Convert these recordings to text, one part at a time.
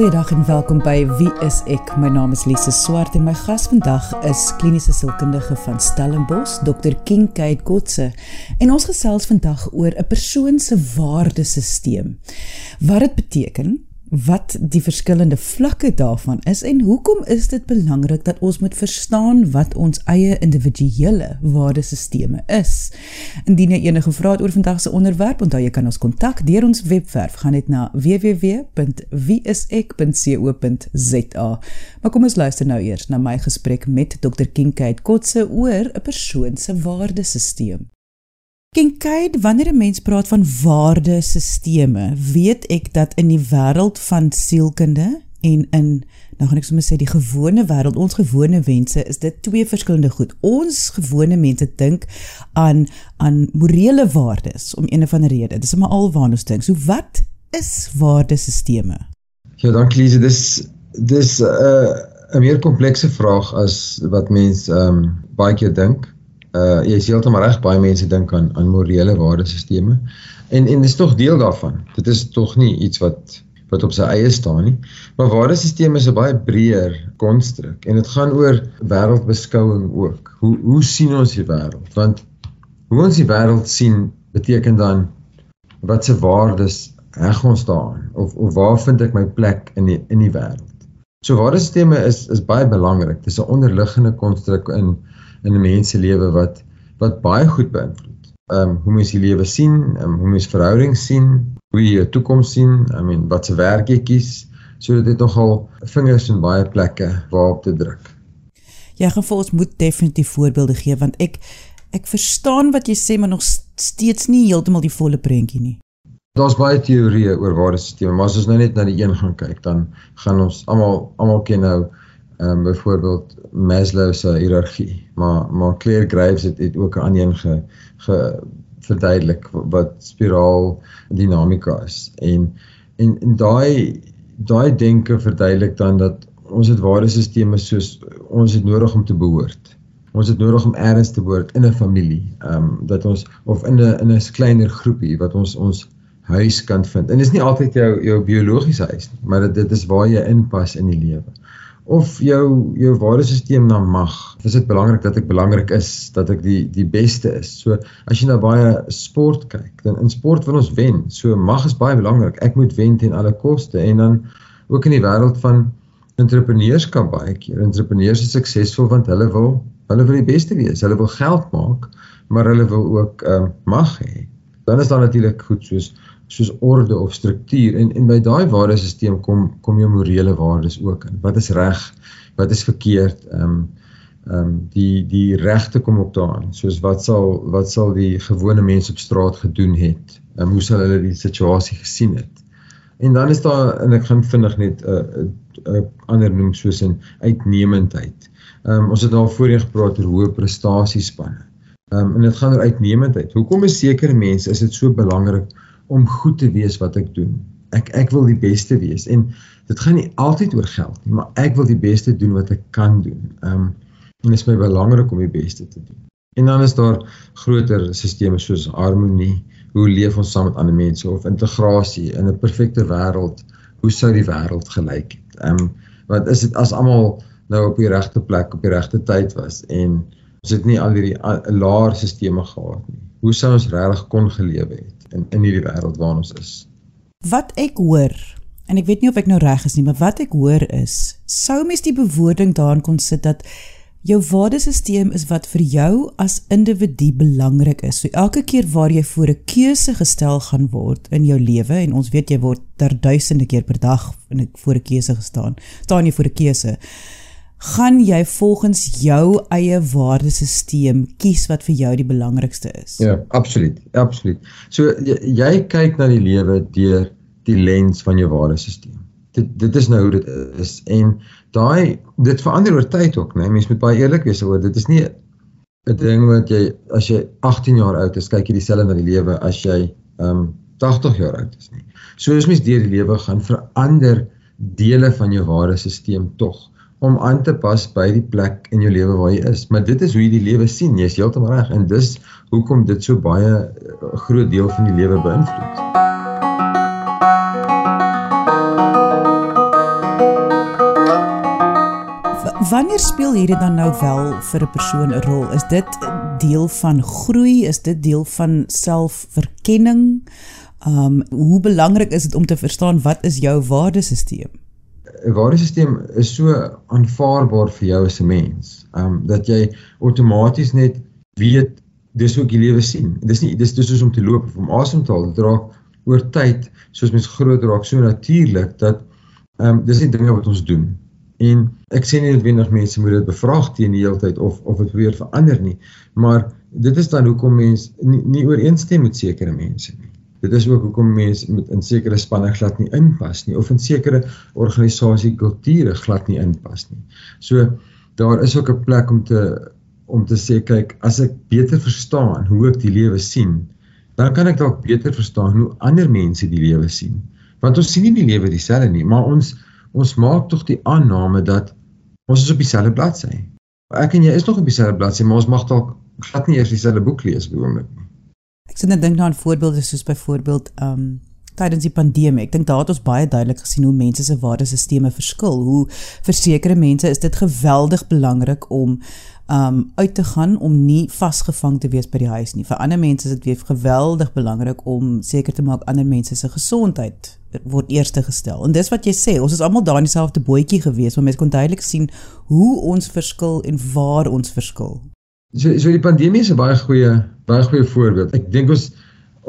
Goeiedag en welkom by Wie is ek? My naam is Lise Swart en my gas vandag is kliniese sielkundige van Stellenbosch, Dr. Kinkade Kotse. En ons gesels vandag oor 'n persoon se waardesisteem. Wat dit beteken wat die verskillende vlakke daarvan is en hoekom is dit belangrik dat ons moet verstaan wat ons eie individuele waardesisteme is. Indien jy enige vrae het oor vandag se onderwerp, onthou jy kan ons kontak deur ons webwerf gaan net na www.wieisek.co.za. Maar kom ons luister nou eers na my gesprek met Dr. Kinkade Kotse oor 'n persoon se waardesisteem. Kinkaid, wanneer 'n mens praat van waardesisteme, weet ek dat in die wêreld van sielkunde en in nou gaan ek sommer sê die gewone wêreld, ons gewone mense, is dit twee verskillende goed. Ons gewone mense dink aan aan morele waardes om een of ander rede. Dis maar alwaar ons dink. So wat is waardesisteme? Ja, dankie Lise. Dis dis 'n uh, 'n meer komplekse vraag as wat mense ehm um, baie keer dink uh jy is heeltemal reg baie mense dink aan aan morele waardesisteme en en dis tog deel daarvan. Dit is tog nie iets wat wat op sy eie staan nie. Maar waardesisteme is 'n baie breër konstruk. En dit gaan oor wêreldbeskouing ook. Hoe hoe sien ons die wêreld want hoe ons die wêreld sien beteken dan wat se waardes heg ons daaraan of of waar vind ek my plek in die in die wêreld so waardesisteme is is baie belangrik dis 'n onderliggende konstruk in in 'n mens se lewe wat wat baie goed beïnvloed. Ehm um, hoe mens die lewe sien, um, hoe mens verhoudings sien, hoe jy jou toekoms sien, I mean wat se werk jy kies, sodat dit nogal vingers in baie plekke waarop te druk. Ja, gaan vir ons moet definitief voorbeelde gee want ek ek verstaan wat jy sê maar nog steeds nie heeltemal die volle prentjie nie. Daar's baie teorieë oor waardesisteme, maar as ons nou net na die een gaan kyk, dan gaan ons almal almal ken nou ehm um, byvoorbeeld Maslow se hiërargie, maar maar Claire Graves het, het ook aan een ge, ge verduidelik wat spiraal dinamika is. En en en daai daai denke verduidelik dan dat ons het waardesisteme soos ons het nodig om te behoort. Ons het nodig om eers te behoort in 'n familie. Ehm um, dat ons of in 'n in 'n kleiner groepie wat ons ons huis kan vind. En dit is nie altyd jou jou biologiese huis nie, maar dit dit is waar jy inpas in die lewe of jou jou waardesisteem na mag. Is dit belangrik dat ek belangrik is, dat ek die die beste is. So as jy na baie sport kyk, dan in sport wil ons wen. So mag is baie belangrik. Ek moet wen teen alle koste en dan ook in die wêreld van entrepreneurskap baie keer. Entrepreneurs is suksesvol want hulle wil hulle wil die beste wees. Hulle wil geld maak, maar hulle wil ook ehm uh, mag hê. Dan is daar natuurlik goed soos soos orde of struktuur en en by daai waardesisteem kom kom jou morele waardes ook in. Wat is reg? Wat is verkeerd? Ehm um, ehm um, die die regte kom ook daarin. Soos wat sal wat sal die gewone mens op straat gedoen het? Ehm um, hoe sal hulle die situasie gesien het? En dan is daar en ek gaan vinnig net 'n uh, 'n uh, uh, ander noem soos 'n uitnemendheid. Ehm um, ons het al voorheen gepraat oor hoë prestasiespanne. Ehm um, en dit gaan oor uitnemendheid. Hoekom is sekere mense is dit so belangrik om goed te wees wat ek doen. Ek ek wil die beste wees en dit gaan nie altyd oor geld nie, maar ek wil die beste doen wat ek kan doen. Ehm um, en dit is my belangrik om die beste te doen. En dan is daar groter stelsels soos harmonie, hoe leef ons saam met ander mense of integrasie in 'n perfekte wêreld, hoe sou die wêreld gelyk het? Ehm um, wat is dit as almal nou op die regte plek op die regte tyd was en ons het nie al hierdie laer stelsels gehad nie. Hoe sou ons regtig kon gelewe het? In in hierdie wêreld waarin ons is. Wat ek hoor en ek weet nie of ek nou reg is nie, maar wat ek hoor is sou mens die bewoording daarin kon sit dat jou waardesisteem is wat vir jou as individu belangrik is. So elke keer waar jy voor 'n keuse gestel gaan word in jou lewe en ons weet jy word ter duisende keer per dag in voor 'n keuse gestaan, staan jy voor 'n keuse gaan jy volgens jou eie waardesisteem kies wat vir jou die belangrikste is. Ja, absoluut, absoluut. So jy, jy kyk na die lewe deur die lens van jou waardesisteem. Dit dit is nou hoe dit is en daai dit verander oor tyd ook, né? Mens moet baie eerlik wees oor dit is nie 'n ding wat jy as jy 18 jaar oud is, kyk jy dieselfde na die lewe as jy ehm um, 80 jaar oud is nie. So as mens deur die lewe gaan verander dele van jou waardesisteem tog om aan te pas by die plek in jou lewe waar jy is. Maar dit is hoe jy die lewe sien. Jy is heeltemal reg en dis hoekom dit so baie eh, groot deel van die lewe beïnvloed. Wanneer speel hierdie dan nou wel vir 'n persoon 'n rol? Is dit deel van groei? Is dit deel van selfverkenning? Um hoe belangrik is dit om te verstaan wat is jou waardesisteem? 'n Waardesisteem is so aanvaarbaar vir jou as 'n mens. Um dat jy outomaties net weet dis hoe ek die lewe sien. Dis nie dis dis soos om te loop of om asem te haal. Dit raak oor tyd soos mens groot raak so natuurlik dat um dis nie dinge wat ons doen. En ek sê nie noodwendig mense moet dit bevraag teen die hele tyd of of dit weer verander nie, maar dit is dan hoekom mense nie, nie ooreenstem met sekere mense nie. Dit is ook hoekom mense met in sekere spanne glad nie inpas nie of in sekere organisasie kulture glad nie inpas nie. So daar is ook 'n plek om te om te sê kyk, as ek beter verstaan hoe ek die lewe sien, dan kan ek dalk beter verstaan hoe ander mense die lewe sien. Want ons sien nie die lewe dieselfde nie, maar ons ons maak tog die aanname dat ons is op dieselfde bladsy. Ek en jy is nog op dieselfde bladsy, maar ons mag dalk glad nie eers dieselfde boek lees die oomblik nie. Ek sien net dink nou aan voorbeelde soos byvoorbeeld um tydens die pandemie. Ek dink daar het ons baie duidelik gesien hoe mense se waardesisteme verskil. Hoe vir sekere mense is dit geweldig belangrik om um uit te gaan om nie vasgevang te wees by die huis nie. Vir ander mense is dit weer geweldig belangrik om seker te maak ander mense se gesondheid word eerste gestel. En dis wat jy sê, ons is almal daar in dieselfde bootjie gewees, maar mense kon duidelik sien hoe ons verskil en waar ons verskil. So so die pandemie is 'n baie goeie baie goeie voorbeeld. Ek dink ons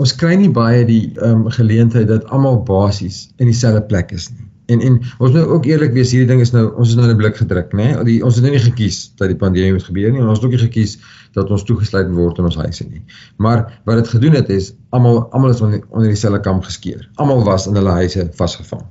ons kry nie baie die ehm um, geleentheid dat almal basies in dieselfde plek is nie. En en ons moet ook eerlik wees, hierdie ding is nou ons is nou in 'n blik gedruk, né? Nee? Ons het nou nie gekies dat die pandemie moet gebeur nie en ons het ook nie gekies dat ons toegesluit word in ons huise nie. Maar wat dit gedoen het is almal almal is onder, onder dieselfde kam geskeer. Almal was in hulle huise vasgevang.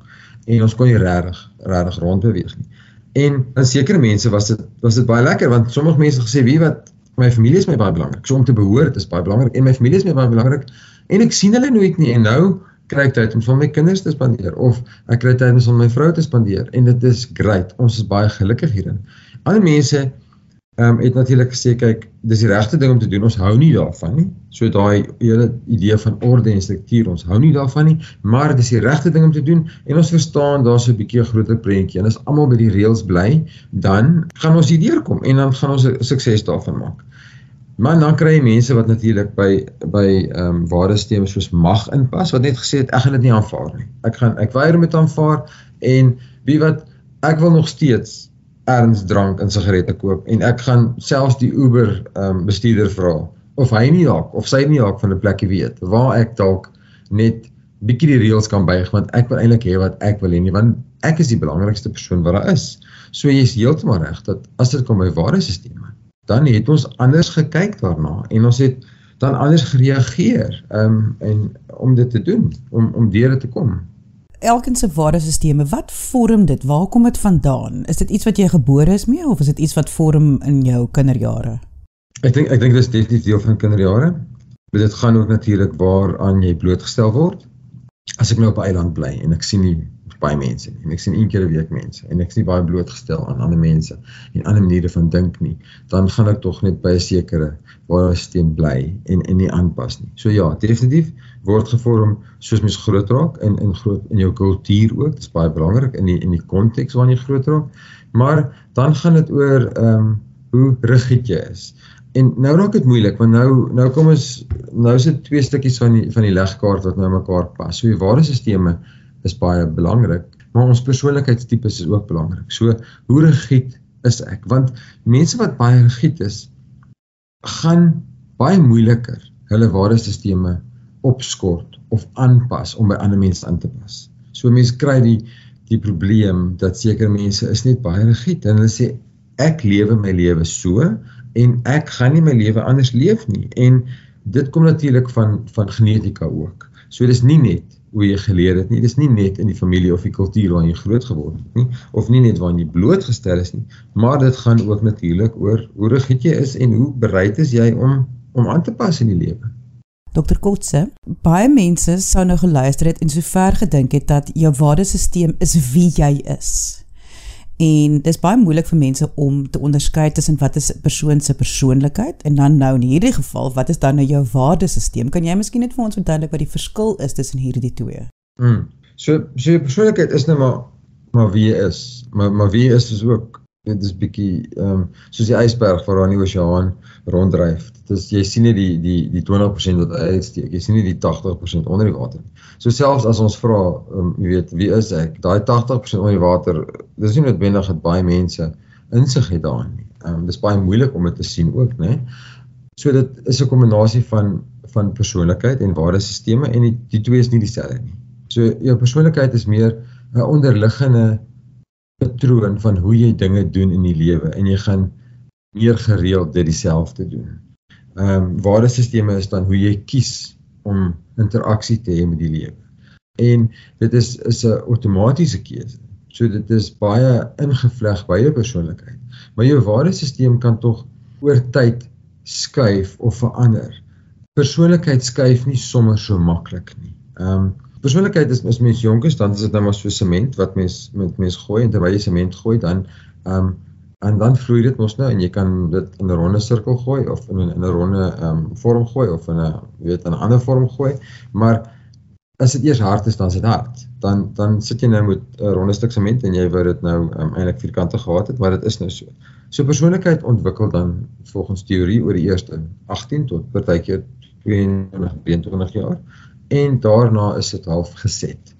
En ons kon nie regtig regtig rondbeweeg nie. En aan sekere mense was dit was dit baie lekker want sommige mense gesê wie wat my familie is my baie belangrik. So om te behoort is baie belangrik en my familie is my baie belangrik en ek sien hulle nooit nie en nou kry ek tyd om saam met my kinders te spandeer of ek kry tyd om saam met my vrou te spandeer en dit is great. Ons is baie gelukkig hierin. Ander mense ehm um, het natuurlik gesê kyk, dis die regte ding om te doen. Ons hou nie daarvan nie. So daai hele idee van orde en struktuur, ons hou nie daarvan nie, maar dis die regte ding om te doen en ons verstaan daar's 'n bietjie 'n groter prentjie en as almal by die reëls bly, dan gaan ons hier deurkom en dan gaan ons 'n sukses daarvan maak. Maar dan kry jy mense wat natuurlik by by ehm um, waardesteme soos mag inpas wat net gesê het ek gaan dit nie aanvaar nie. Ek gaan ek weier om dit aanvaar en wie wat ek wil nog steeds erns drank en sigarette koop en ek gaan selfs die Uber ehm um, bestuurder vra of hy nie dalk of sy nie dalk van 'n plekkie weet waar ek dalk net bietjie die reëls kan buig want ek wil eintlik hê wat ek wil hê nie want ek is die belangrikste persoon wat daar is. So jy's heeltemal reg dat as dit kom by waardesteme dan het ons anders gekyk daarna en ons het dan anders gereageer um, en om dit te doen om om deur te kom. Elkeen se waardesisteme, wat vorm dit? Waar kom dit vandaan? Is dit iets wat jy gebore is mee of is dit iets wat vorm in jou kinderjare? Ek dink ek dink dit is definitief deel van kinderjare. Maar dit gaan ook natuurlik waaraan jy blootgestel word. As ek nou op 'n eiland bly en ek sien nie baie mense nie. En ek sien een keer 'n week mense en ek is nie baie blootgestel aan ander mense en ander maniere van dink nie. Dan gaan ek tog net by 'n sekere waar 'n steen bly en en nie aanpas nie. So ja, definitief word gevorm soos mens groot raak in in groot in jou kultuur ook. Dit is baie belangrik in die in die konteks waarin jy groot raak. Maar dan gaan dit oor ehm um, hoe rigied jy is. En nou raak dit moeilik want nou nou kom ons nou is dit twee stukkies van die van die legkaart wat nou mekaar pas. So die waardesisteme is baie belangrik, maar ons persoonlikheidstipes is ook belangrik. So, hoe rigied is ek? Want mense wat baie rigied is, gaan baie moeiliker hulle waardesisteme opskort of aanpas om by ander mense aan te pas. So mense kry die die probleem dat sekere mense is net baie rigied en hulle sê ek lewe my lewe so en ek gaan nie my lewe anders leef nie en dit kom natuurlik van van genetika ook. So dis nie net hoe jy geleer het nie. Dis nie net in die familie of die kultuur waarin jy groot geword het nie of nie net waarin jy blootgestel is nie, maar dit gaan ook natuurlik oor hoe rigied jy is en hoe bereid is jy om om aan te pas in die lewe. Dr Kotse, baie mense sou nou geluister het en sover gedink het dat jou waardesisteem is wie jy is. En dis baie moeilik vir mense om te onderskei tussen wat is 'n persoon se persoonlikheid en dan nou in hierdie geval wat is dan nou jou waardesisteem? Kan jy miskien net vir ons verduidelik wat die verskil is tussen hierdie twee? Mm. So so jou persoonlikheid is nou maar maar wie jy is. Maar maar wie is is ook dit is bietjie ehm um, soos die ysberg waar daar in die oseaan ronddryf. Dit is jy sien nie die die die 20% wat uitsteek. Jy sien nie die 80% onder die water nie. So selfs as ons vra, um, jy weet, wie is ek? Daai 80% onder die water, dis nie noodwendig dat baie mense insig het daarin nie. Ehm um, dis baie moeilik om dit te sien ook, né? So dit is 'n kombinasie van van persoonlikheid en waardesisteme en die, die twee is nie dieselfde nie. So jou persoonlikheid is meer 'n onderliggende patroon van hoe jy dinge doen in die lewe en jy gaan meer gereeld dit dieselfde doen. Ehm um, waardesisteme is dan hoe jy kies om interaksie te hê met die lewe. En dit is is 'n outomatiese keuse. So dit is baie ingevleg by jou persoonlikheid. Maar jou waardesisteem kan tog oor tyd skuif of verander. Persoonlikheid skuif nie sommer so maklik nie. Ehm um, persoonlikheid is as mens jonk is, dan is dit nou maar so sement wat mens met mens gooi en terwyl jy sement gooi dan ehm um, en dan vloei dit mos nou en jy kan dit in 'n ronde sirkel gooi of in 'n in 'n ronde ehm um, vorm gooi of in 'n weet in 'n ander vorm gooi. Maar as dit eers hard is, dan is dit hard. Dan dan sit jy nou met 'n ronde stuk sement en jy wou dit nou um, eintlik vierkante gehad het, maar dit is nou so. So persoonlikheid ontwikkel dan volgens teorie oor die eerste 18 tot partykeer 22 23 jaar en daarna is dit half geset.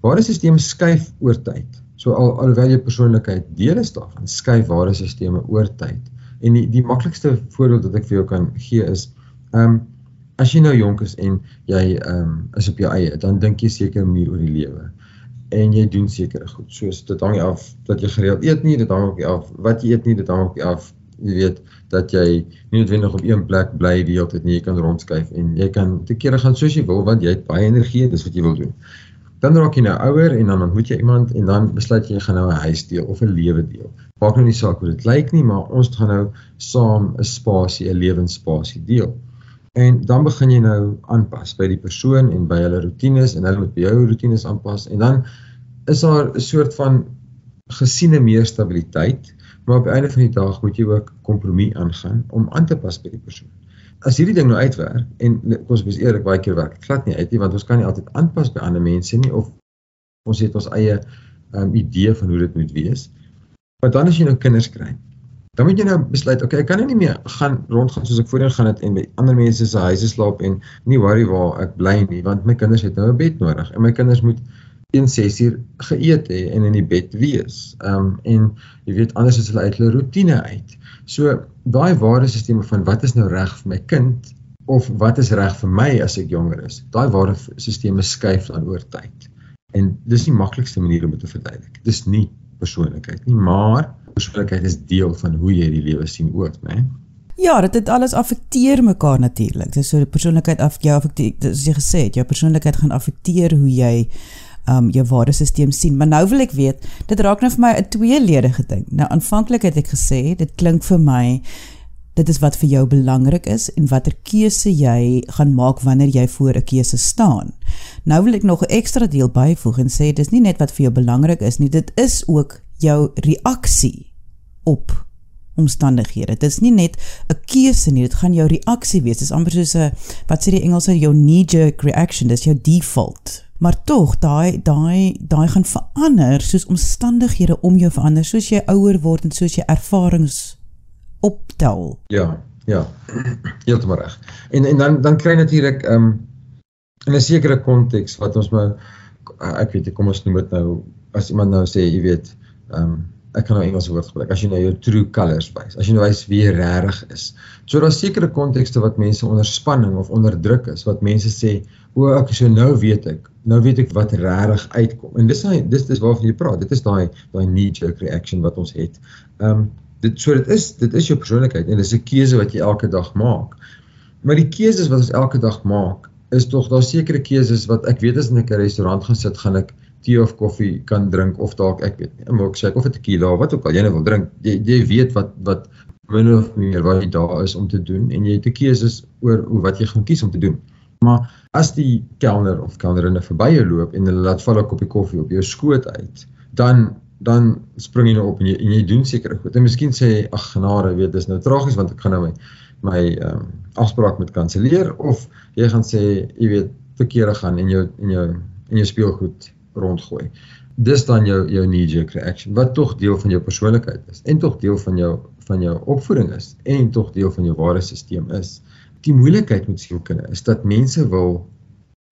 Waardesisteme skuif oor tyd. So al alhoewel jou persoonlikheid deel is daarvan, skuif waardesisteme oor tyd. En die die maklikste voorbeeld wat ek vir jou kan gee is ehm um, as jy nou jonk is en jy ehm um, is op jou eie, dan dink jy seker meer oor die lewe en jy doen sekere goed. Soos dit hang af dat jy gereeld eet nie, dit hang af wat jy eet nie, dit hang af jy weet dat jy nie noodwendig op een plek bly die hele tyd nie, jy kan rondskuif en jy kan te kere gaan soos jy wil want jy het baie energie, dis wat jy wil doen. Dan raak jy nou ouer en dan ontmoet jy iemand en dan besluit jy jy gaan nou 'n huis deel of 'n lewe deel. Maak nou nie saak hoe dit lyk nie, maar ons gaan nou saam 'n spasie, 'n lewensspasie deel. En dan begin jy nou aanpas by die persoon en by hulle rotines en hulle moet by jou rotines aanpas en dan is daar 'n soort van gesiene meer stabiliteit maar op die einde van die dag moet jy ook kompromie aangaan om aan te pas by die persoon. As hierdie ding nou uitwerk en kom ons wees eerlik baie keer werk glad nie uit nie want ons kan nie altyd aanpas by ander mense nie of ons het ons eie um, idee van hoe dit moet wees. Maar dan as jy nou kinders kry, dan moet jy nou besluit, okay, ek kan nou nie meer gaan rondgaan soos ek voorheen gaan het en by ander mense se huise slaap en nie worry waar ek bly nie want my kinders het nou 'n bed nodig en my kinders moet teen 6 uur geëet hê en in die bed wees. Ehm um, en jy weet anders is hulle uit hulle rotine uit. So daai waardesisteme van wat is nou reg vir my kind of wat is reg vir my as ek jonger is. Daai waardesisteme skuif dan oor tyd. En dis die maklikste manier om dit te verduidelik. Dis nie persoonlikheid nie, maar persoonlikheid is deel van hoe jy die lewe sien ook, né? Ja, dit het alles affekteer mekaar natuurlik. Dis so die persoonlikheid af jou affekteer, soos jy gesê het, jou persoonlikheid gaan affekteer hoe jy um jou waardesisteem sien. Maar nou wil ek weet, dit raak nou vir my 'n tweeledige ding. Nou aanvanklik het ek gesê, dit klink vir my dit is wat vir jou belangrik is en watter keuse jy gaan maak wanneer jy voor 'n keuse staan. Nou wil ek nog 'n ekstra deel byvoeg en sê dis nie net wat vir jou belangrik is nie, dit is ook jou reaksie op omstandighede. Dit is nie net 'n keuse nie, dit gaan jou reaksie wees. Dit is amper soos 'n wat sê die Engelse jou knee jerk reaction, dis jou default maar tog daai daai daai gaan verander soos omstandighede om jou verander soos jy ouer word en soos jy ervarings optel. Ja, ja. Heeltemal reg. En en dan dan kry natuurlik ehm um, in 'n sekere konteks wat ons maar ek weet kom ons noem dit nou as iemand nou sê jy weet ehm um, ek kan nou Engels woord gebruik as jy nou jou true colors wys as jy nou wys wie jy regtig is. So daar's sekere kontekste wat mense onder spanning of onder druk is wat mense sê o ek so nou weet ek nou weet ek wat regtig uitkom. En dis dis dis waarvan jy praat. Dit is daai daai knee jerk reaction wat ons het. Ehm um, dit so dit is dit is jou persoonlikheid en dis 'n keuse wat jy elke dag maak. Maar die keuses wat ons elke dag maak is tog daar sekere keuses wat ek weet as ek in 'n restaurant gaan sit gaan ek tee of koffie kan drink of dalk ek weet nie, maar ek sê of 'n tequila of wat ook al jy wil drink, jy jy weet wat wat min of meer wat jy daar is om te doen en jy het 'n keuse oor hoe wat jy gaan kies om te doen. Maar as die kelner of kelnerinne verby jou loop en hulle laat val 'n koppie koffie op jou skoot uit, dan dan spring jy nou op en jy en jy doen seker goed. En miskien sê ag genade, weet dis nou tragies want ek gaan nou my my ehm um, afspraak met kanselleer of jy gaan sê jy weet verkeerde gaan en jou en jou en jou speelgoed rondgooi. dis dan jou jou knee jerk reaction wat tog deel van jou persoonlikheid is en tog deel van jou van jou opvoeding is en tog deel van jou waardesisteem is. Die moeilikheid met sielkunde is dat mense wil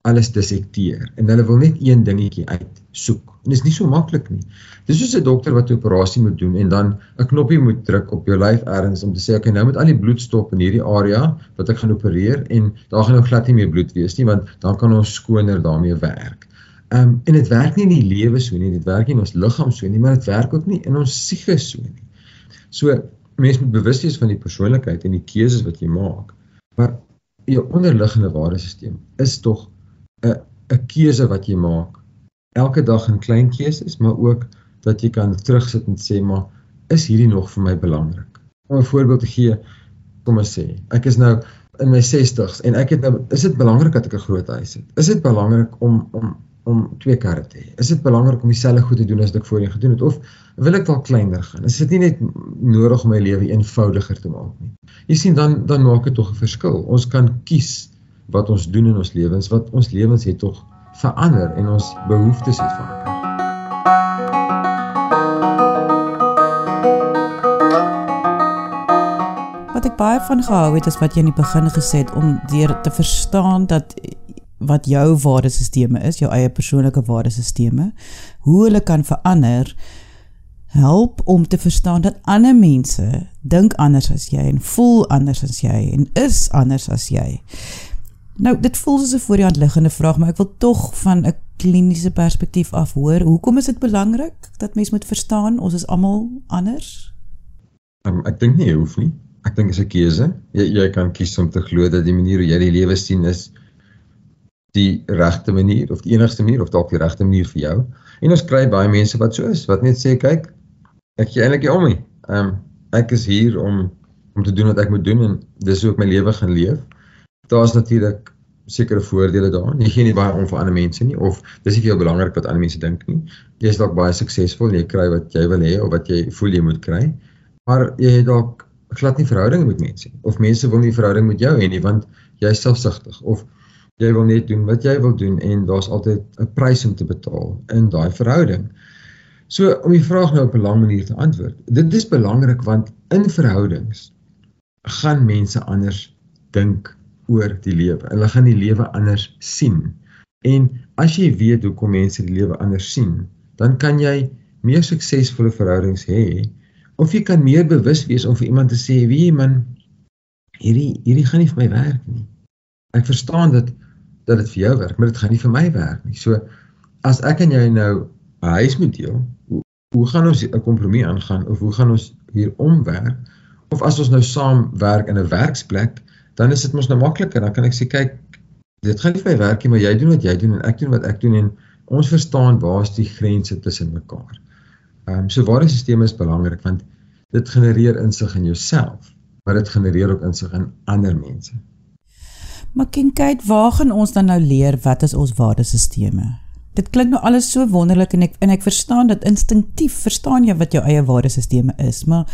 alles dissekteer en hulle wil net een dingetjie uitsoek. En dit is nie so maklik nie. Dis soos 'n dokter wat 'n operasie moet doen en dan 'n knoppie moet druk op jou lyf ergens om te sê okay, nou moet al die bloed stop in hierdie area wat ek gaan opereer en daar gaan nou glad nie meer bloed wees nie want dan kan ons skoner daarmee werk. Ehm um, en dit werk nie in die lewe so nie, dit werk nie in ons liggaam so nie, maar dit werk ook nie in ons siege so nie. So mense moet bewus wees van die persoonlikheid en die keuses wat jy maak. Maar jou onderliggende waardesisteem is tog 'n 'n keuse wat jy maak elke dag in klein keuses, maar ook dat jy kan terugsit en sê maar is hierdie nog vir my belangrik? Om 'n voorbeeld te gee, kom ons sê, ek is nou in my 60s en ek het nou is dit belangrik dat ek 'n groot huis het? Is dit belangrik om om om twee karre te hê? Is dit belangrik om dieselfde goed te doen as wat ek voorheen gedoen het of wil ek dalk kleiner gaan? Is dit nie net nodig om my lewe eenvoudiger te maak nie? Jy sien dan dan maak dit tog 'n verskil. Ons kan kies wat ons doen in ons lewens, wat ons lewens het tog verander en ons behoeftes het verander. Wat ek baie van gehou het is wat jy in die begin gesê het om deur te verstaan dat wat jou waardesisteme is, jou eie persoonlike waardesisteme, hoe hulle kan verander help om te verstaan dat ander mense dink anders as jy en voel anders as jy en is anders as jy. Nou, dit voel soos 'n voor die hand liggende vraag, maar ek wil tog van 'n kliniese perspektief af hoor, hoekom is dit belangrik dat mens moet verstaan ons is almal anders? Um, ek dink nie jy hoef nie. Ek dink dit is 'n keuse. Jy jy kan kies om te glo dat die manier hoe jy die lewe sien is die regte manier of die enigste manier of dalk die regte manier vir jou. En ons kry baie mense wat so is, wat net sê kyk, ek gee eintlik nie om nie. Ehm um, ek is hier om om te doen wat ek moet doen en dis hoe ek my lewe gaan leef daar's natuurlik sekere voordele daarin. Jy gee nie baie om vir ander mense nie of dis nie vir jou belangrik wat ander mense dink nie. Jy is dalk baie suksesvol en jy kry wat jy wil hê of wat jy voel jy moet kry. Maar jy het dalk glad nie verhoudinge met mense. Of mense wil nie verhouding met jou hê nie want jy is selfsugtig of jy wil net doen wat jy wil doen en daar's altyd 'n prys om te betaal in daai verhouding. So om die vraag nou op 'n lang manier te antwoord. Dit is belangrik want in verhoudings gaan mense anders dink oor die lewe. Hulle gaan die lewe anders sien. En as jy weet hoekom mense die lewe anders sien, dan kan jy meer suksesvolle verhoudings hê of jy kan meer bewus wees om vir iemand te sê, "Wie man, hierdie hierdie gaan nie vir my werk nie. Ek verstaan dat dat dit vir jou werk, maar dit gaan nie vir my werk nie." So as ek en jy nou 'n huis moet deel, hoe, hoe gaan ons 'n kompromie aangaan of hoe gaan ons hier omwerk? Of as ons nou saam werk in 'n werksplek, dan is dit mos nou makliker. Dan kan ek sê kyk, dit gaan nie vir my werk nie, maar jy doen wat jy doen en ek doen wat ek doen en ons verstaan waar is die grense tussen mekaar. Ehm um, so waardesisteem is belangrik want dit genereer insig in jouself, maar dit genereer ook insig in ander mense. Maar kyk, waar gaan ons dan nou leer wat is ons waardesisteme? Dit klink nou alles so wonderlik en ek en ek verstaan dat instinktief verstaan jy wat jou eie waardesisteme is, maar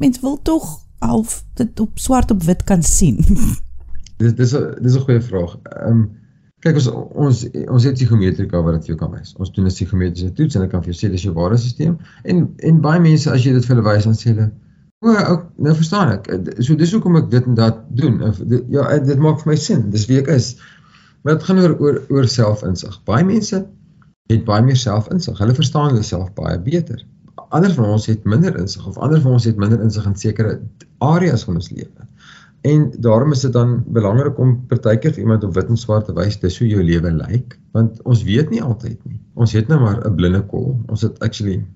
mens wil tog half dit op swart op wit kan sien? dis dis dis 'n goeie vraag. Ehm um, kyk ons ons ons het psigometrika wat dit vir jou kan wys. Ons doen 'n psigometriese toets en dit kan vir jou sê dis jou stelsel. En en baie mense as jy dit vir hulle wys dan sê hulle O, ek nou verstaan ek. So dis hoekom ek dit en dat doen. Dit, ja, dit maak vir my sin. Dis wie ek is. Maar dit gaan oor oor oor selfinsig. Baie mense het baie meer selfinsig. Hulle verstaan hulle self baie beter ander van ons het minder insig of ander van ons het minder insig in sekere areas van ons lewe. En daarom is dit dan belangrik om partykeer vir iemand op wit en swart te wys dis hoe jou lewe lyk, want ons weet nie altyd nie. Ons het nou maar 'n blinde kol. Ons het actually 'n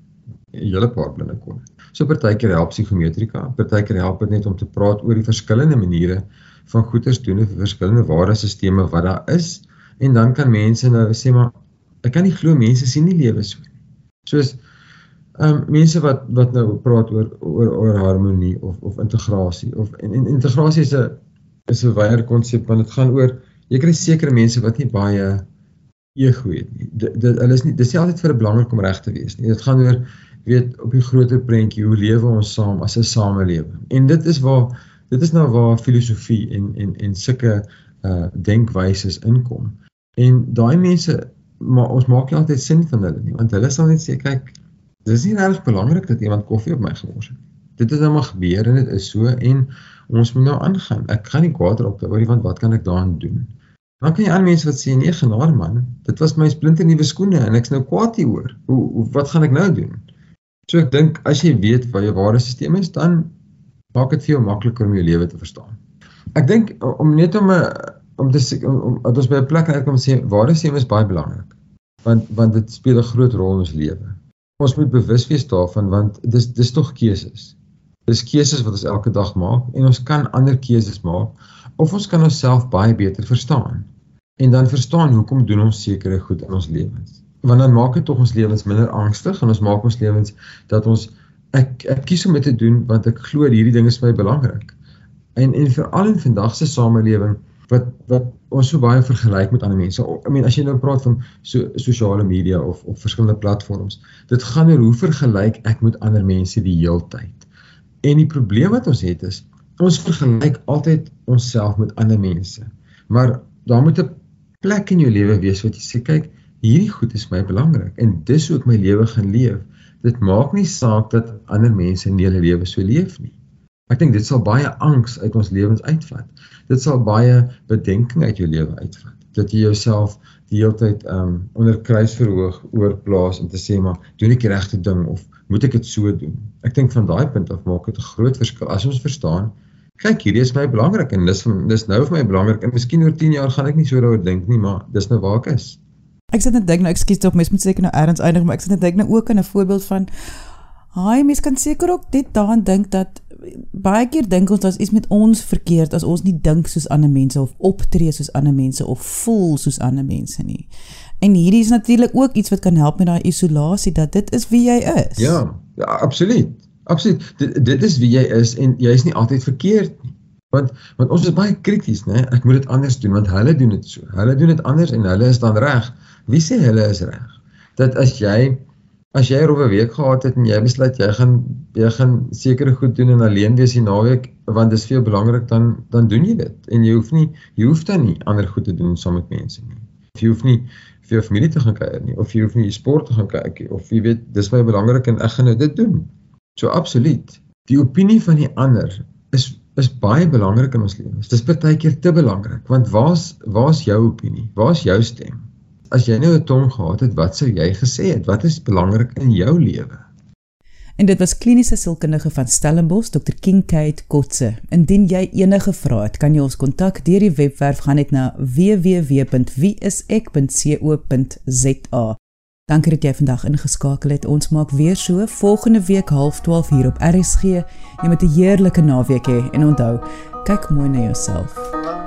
hele paar blinde kolle. So partykeer help psigometrika, partykeer help dit net om te praat oor die verskillende maniere van goeders doen of verskillende ware sisteme wat daar is en dan kan mense nou sê maar ek kan nie glo mense sien nie lewe so nie. Soos Ehm um, mense wat wat nou praat oor oor oor harmonie of of integrasie of en, en integrasie is 'n is 'n wyeer konsep want dit gaan oor jy kry sekere mense wat nie baie ego het nie. Dit hulle is nie dis nie altyd vir 'n belangrik om reg te wees nie. Dit gaan oor weet op die groter prentjie hoe lewe ons saam as 'n samelewing. En dit is waar dit is nou waar filosofie en en en sulke uh denkwyses inkom. En daai mense maar ons maak nie altyd sin van hulle nie want hulle sal net sê kyk dis nie regtig belangrik dat iemand koffie op my gemors het dit het nou maar gebeur en dit is so en ons moet nou aangaan. Ek gaan nie kwaad raak oor want wat kan ek daaraan doen? Dan kan jy aan mense wat sê nee genade man dit was my splinte nuwe skoene en ek's nou kwaad hieroor. Hoe wat gaan ek nou doen so ek dink as jy weet wat jou ware stelsel is dan maak dit vir jou makliker om jou lewe te verstaan ek dink om net om 'n om te om, om dat ons by 'n plek uitkom sê is jy is baie belangrik. Want want dit speel 'n groot rol in ons lewe. Ons moet bewus wees daarvan want dis dis tog keuses. Dis keuses wat ons elke dag maak en ons kan ander keuses maak of ons kan onsself baie beter verstaan. En dan verstaan hoekom doen ons sekere goed in ons lewens. Want dan maak dit tog ons lewens minder angstig en ons maak ons lewens dat ons ek ek kies om dit te doen want ek glo hierdie ding is vir my belangrik. En en veral in vandag se samelewing wat wat ons so baie vergelyk met ander mense. I mean as jy nou praat van so sosiale media of op verskillende platforms, dit gaan oor hoe vergelyk ek met ander mense die heeltyd. En die probleem wat ons het is ons vergelyk altyd onsself met ander mense. Maar daar moet 'n plek in jou lewe wees wat jy sê kyk, hierdie goed is my belangrik en dis hoe ek my lewe gaan leef. Dit maak nie saak dat ander mense nie hulle lewe so leef nie. Ek dink dit sal baie angs uit ons lewens uitvat. Dit sal baie bedenking uit jou lewe uitvat. Dat jy jouself die hele tyd um onder kruisverhoog oorplaas en te sê maar doen ek die regte ding of moet ek dit so doen? Ek dink van daai punt af maak dit 'n groot verskil as ons verstaan kyk hierdie is my belangrik en dis dis nou vir my belangrik en miskien oor 10 jaar gaan ek nie so daaroor dink nie, maar dis nou waar ek is. Ek sit net dink nou ekskuus tog mens moet seker nou eers eindig maar ek sit net dink nou ook aan 'n voorbeeld van Haai, mens kan seker ook dit daaraan dink dat baie keer dink ons dat iets met ons verkeerd as ons nie dink soos ander mense of optree soos ander mense of voel soos ander mense nie. En hierdie is natuurlik ook iets wat kan help met daai isolasie dat dit is wie jy is. Ja, ja absoluut. Absoluut. Dit, dit is wie jy is en jy is nie altyd verkeerd nie. Want want ons is baie krities, né? Ek moet dit anders doen want hulle doen dit so. Hulle doen dit anders en hulle is dan reg. Wie sê hulle is reg? Dat as jy as jy 'n rowwe week gehad het en jy besluit jy gaan jy gaan sekere goed doen en alleen wees die naweek want dit is veel belangrik dan dan doen jy dit en jy hoef nie jy hoef dan nie ander goed te doen saam met mense nie. Jy hoef nie vir jou familie te gaan kuier nie of jy hoef nie sport te gaan kyk nie of jy weet dis baie belangrik en ek gaan nou dit doen. So absoluut. Die opinie van die ander is is baie belangrik in ons lewens. Dis baie keer te belangrik want waar's waar's jou opinie? Waar's jou stem? As jy nou 'n tong gehad het, wat sou jy gesê het? Wat is belangrik in jou lewe? En dit was kliniese sielkundige van Stellenbosch, Dr. Kinkade Kotse. Indien jy enige vrae het, kan jy ons kontak deur die webwerf gaan net na www.wieisek.co.za. Dankie dat jy vandag ingeskakel het. Ons maak weer so volgende week 12:30 hier op RSG. Jy moet 'n heerlike naweek hê he, en onthou, kyk mooi na jouself.